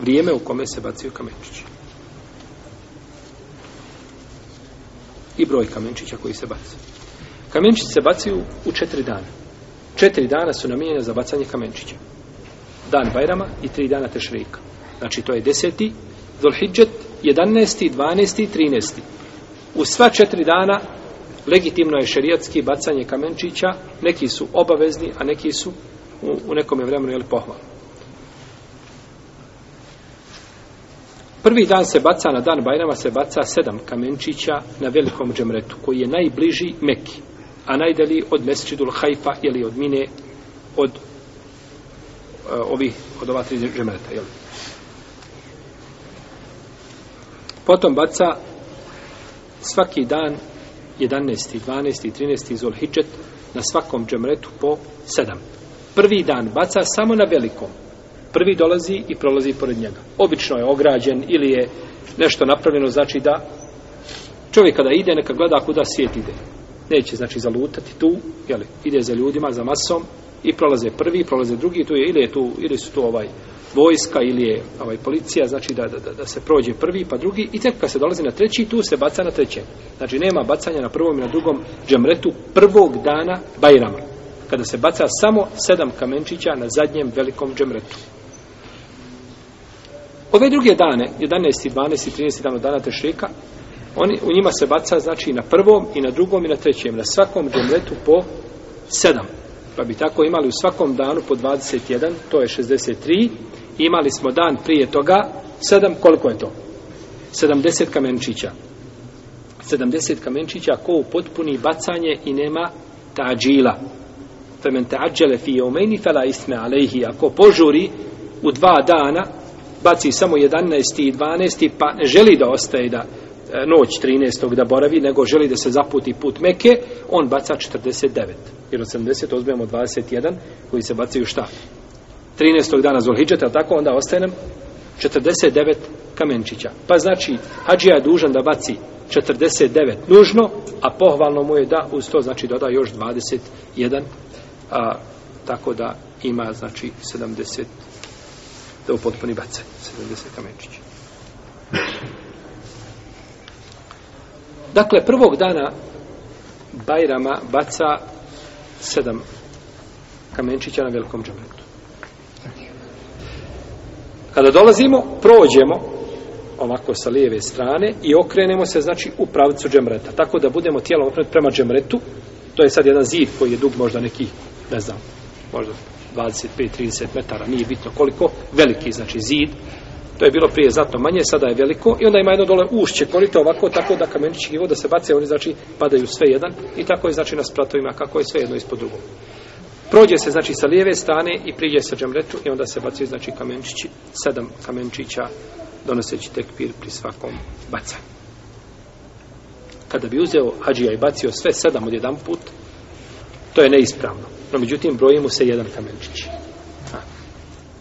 vrijeme u kome se bacio kamenčić. I broj kamenčića koji se bacio. Kamenčić se bacio u četiri dana. Četiri dana su namijenjene za bacanje kamenčića. Dan Bajrama i tri dana Tešrika. Znači to je deseti, Zulhidžet, jedanesti, dvanesti i trinesti. U sva četiri dana legitimno je šerijatski bacanje kamenčića. Neki su obavezni, a neki su u, u nekom je vremenu jeli, pohvalni. Prvi dan se baca, na dan Bajrama se baca sedam kamenčića na velikom džemretu, koji je najbliži Meki, a najdeliji od Mesčidul Hajfa ili od Mine, od uh, ovih, od ova tri džemreta. Jeli? Potom baca svaki dan 11. 12. 13. Zulhidžet na svakom džemretu po sedam. Prvi dan baca samo na velikom, prvi dolazi i prolazi pored njega. Obično je ograđen ili je nešto napravljeno, znači da čovjek kada ide, neka gleda kuda svijet ide. Neće, znači, zalutati tu, jeli, ide za ljudima, za masom i prolaze prvi, prolaze drugi, tu je, ili, je tu, ili su tu ovaj vojska ili je ovaj policija, znači da, da, da se prođe prvi pa drugi i tek kad se dolazi na treći, tu se baca na treće. Znači nema bacanja na prvom i na drugom džemretu prvog dana Bajrama kada se baca samo sedam kamenčića na zadnjem velikom džemretu. Ove druge dane, 11. 12. 13. dana tešrika, oni, u njima se baca znači na prvom i na drugom i na trećem, na svakom džemretu po sedam. Pa bi tako imali u svakom danu po 21, to je 63, imali smo dan prije toga sedam, koliko je to? 70 kamenčića. 70 kamenčića ko u potpuni bacanje i nema tađila. Femen tađele fi jomeni fela isme alejhi, ako požuri u dva dana, baci samo 11. i 12. pa želi da ostaje da e, noć 13. da boravi, nego želi da se zaputi put Meke, on baca 49. Jer 80 uzmemo 21 koji se bacaju šta? 13. dana Zulhidžeta, tako onda ostaje nam 49 kamenčića. Pa znači, Hadžija je dužan da baci 49 nužno, a pohvalno mu je da uz to znači doda još 21 a, tako da ima znači 70 da u potpuni bace 70 kamenčića. Dakle, prvog dana Bajrama baca sedam kamenčića na velikom džabretu. Kada dolazimo, prođemo ovako sa lijeve strane i okrenemo se, znači, u pravicu džemreta. Tako da budemo tijelo okrenuti prema džemretu. To je sad jedan zid koji je dug možda neki, ne znam, možda 25, 30 metara, nije bitno koliko, veliki, znači zid, to je bilo prije zato manje, sada je veliko, i onda ima jedno dole ušće, korito ovako, tako da kamenići i voda se bace, oni znači padaju sve jedan, i tako je znači na spratovima, kako je sve jedno ispod drugog. Prođe se znači sa lijeve strane i priđe sa džemretu i onda se baci znači kamenčići, sedam kamenčića donoseći tekbir pri svakom bacanju. Kada bi uzeo hađija i bacio sve sedam od jedan put, To je neispravno. No, međutim, brojimo se jedan kamenčić.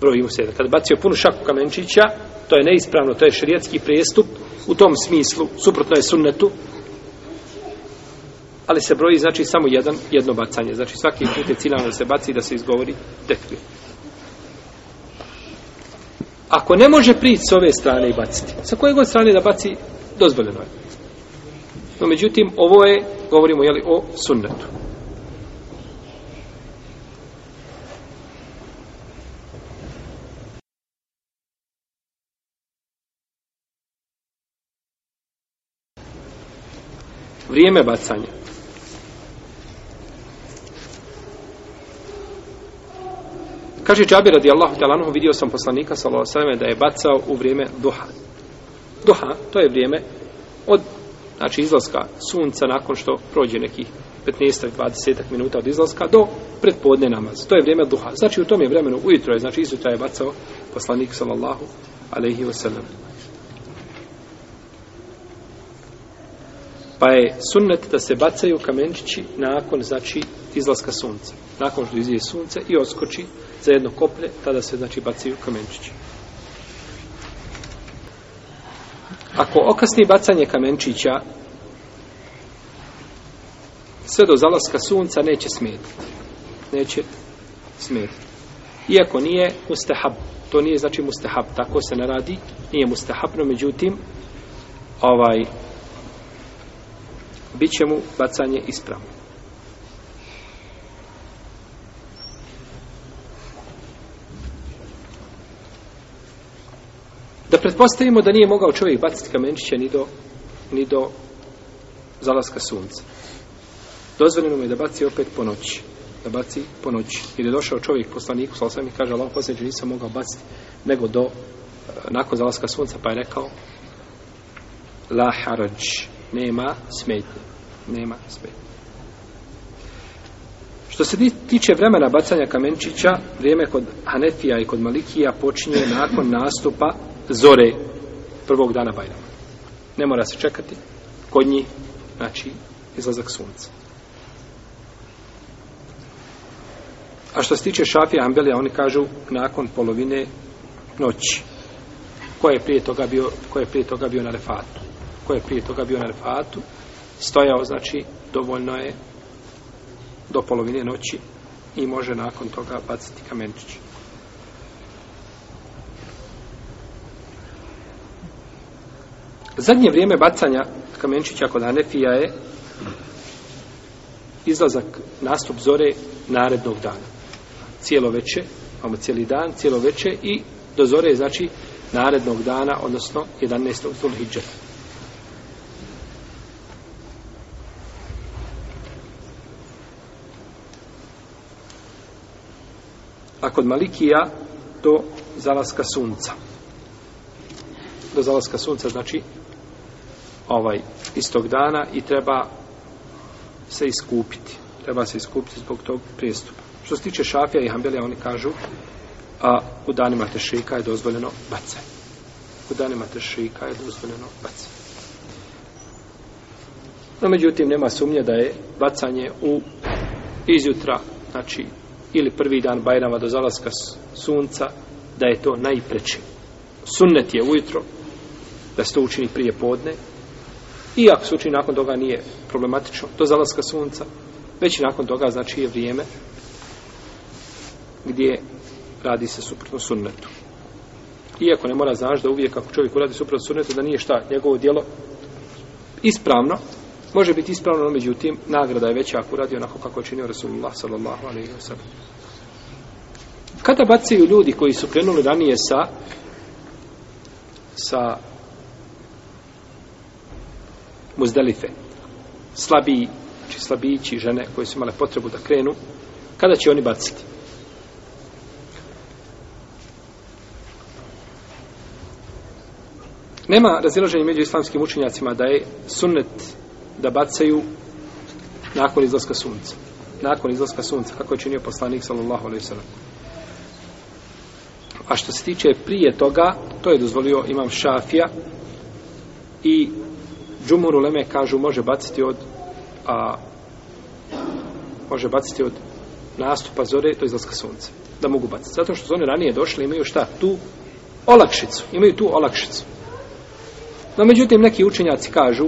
Brojimo se jedan. Kad bacio punu šaku kamenčića, to je neispravno, to je širijatski prijestup u tom smislu, suprotno je sunnetu ali se broji znači samo jedan, jedno bacanje znači svaki put je ciljano da se baci da se izgovori tekvir ako ne može prići s ove strane i baciti sa koje god strane da baci, dozvoljeno je no međutim ovo je govorimo jeli, o sunnetu vrijeme bacanja. Kaže Džabir radijallahu ta'ala anhu, vidio sam poslanika sallallahu alejhi ve da je bacao u vrijeme duha. Duha, to je vrijeme od znači izlaska sunca nakon što prođe nekih 15-20 minuta od izlaska do predpodne namaz. To je vrijeme duha. Znači u tom je vremenu ujutro je, znači isutra je bacao poslanik sallallahu alejhi ve sellem. Pa je sunnet da se bacaju kamenčići nakon, znači, izlaska sunca. Nakon što izije sunce i oskoči za jedno koplje, tada se, znači, bacaju kamenčići. Ako okasni bacanje kamenčića sve do zalaska sunca neće smetiti. Neće smetiti. Iako nije mustahab. To nije znači mustahab. Tako se ne radi. Nije mustahabno. Međutim, ovaj, bit će mu bacanje ispravno. Da pretpostavimo da nije mogao čovjek baciti kamenčiće ni do, ni do zalaska sunca. Dozvoljeno mu je da baci opet po noći. Da baci po noći. Jer je došao čovjek poslaniku, sa osam i kaže, Allah posljednje, nisam mogao baciti nego do, eh, nakon zalaska sunca, pa je rekao, la harađ, nema smetnje. Nema smetnje. Što se tiče vremena bacanja kamenčića, vrijeme kod Hanefija i kod Malikija počinje nakon nastupa zore prvog dana Bajrama. Ne mora se čekati. Kod njih, znači, izlazak sunca. A što se tiče Šafija Ambelija, oni kažu nakon polovine noći. Ko je prije toga bio, ko je prije toga bio na refatu? ko je prije toga bio na refatu, stojao, znači, dovoljno je do polovine noći i može nakon toga baciti kamenčić. Zadnje vrijeme bacanja kamenčića kod Anefija je izlazak, nastup zore narednog dana. Cijelo veče, imamo cijeli dan, cijelo veče i do zore, znači, narednog dana, odnosno 11. Zulhidžeta. kod Malikija do zalaska sunca. Do zalaska sunca znači ovaj istog dana i treba se iskupiti. Treba se iskupiti zbog tog prijestupa. Što se tiče Šafija i Hambelija, oni kažu a u danima tešika je dozvoljeno bacaj. U danima tešika je dozvoljeno bacaj. No, međutim, nema sumnje da je bacanje u izjutra, znači ili prvi dan Bajrama do zalaska sunca, da je to najpreći. Sunnet je ujutro, da se to učini prije podne, i ako se učini nakon toga nije problematično, do zalaska sunca, već i nakon toga znači je vrijeme gdje radi se suprotno sunnetu. Iako ne mora znaš da uvijek ako čovjek uradi suprotno sunnetu, da nije šta, njegovo dijelo ispravno, Može biti ispravno, međutim, nagrada je veća ako radi onako kako je činio Rasulullah sallallahu alaihi wa sallam. Kada bacaju ljudi koji su krenuli ranije sa sa muzdelife, slabiji, či znači slabijići žene koje su imale potrebu da krenu, kada će oni baciti? Nema razilaženja među islamskim učenjacima da je sunnet da bacaju nakon izlaska sunca. Nakon izlaska sunca, kako je činio poslanik sallallahu alaihi sallam. A što se tiče prije toga, to je dozvolio imam šafija i džumuru leme kažu može baciti od a, može baciti od nastupa zore do izlaska sunca. Da mogu baciti. Zato što su oni ranije došli imaju šta? Tu olakšicu. Imaju tu olakšicu. No, međutim, neki učenjaci kažu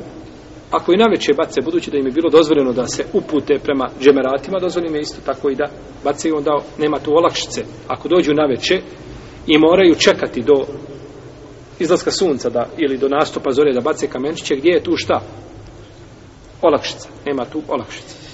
ako i naveče bace, budući da im je bilo dozvoljeno da se upute prema džemeratima, dozvoljim je isto tako i da bace i onda nema tu olakšice. Ako dođu naveče i moraju čekati do izlaska sunca da, ili do nastupa zore da bace kamenčiće, gdje je tu šta? Olakšica. Nema tu olakšice.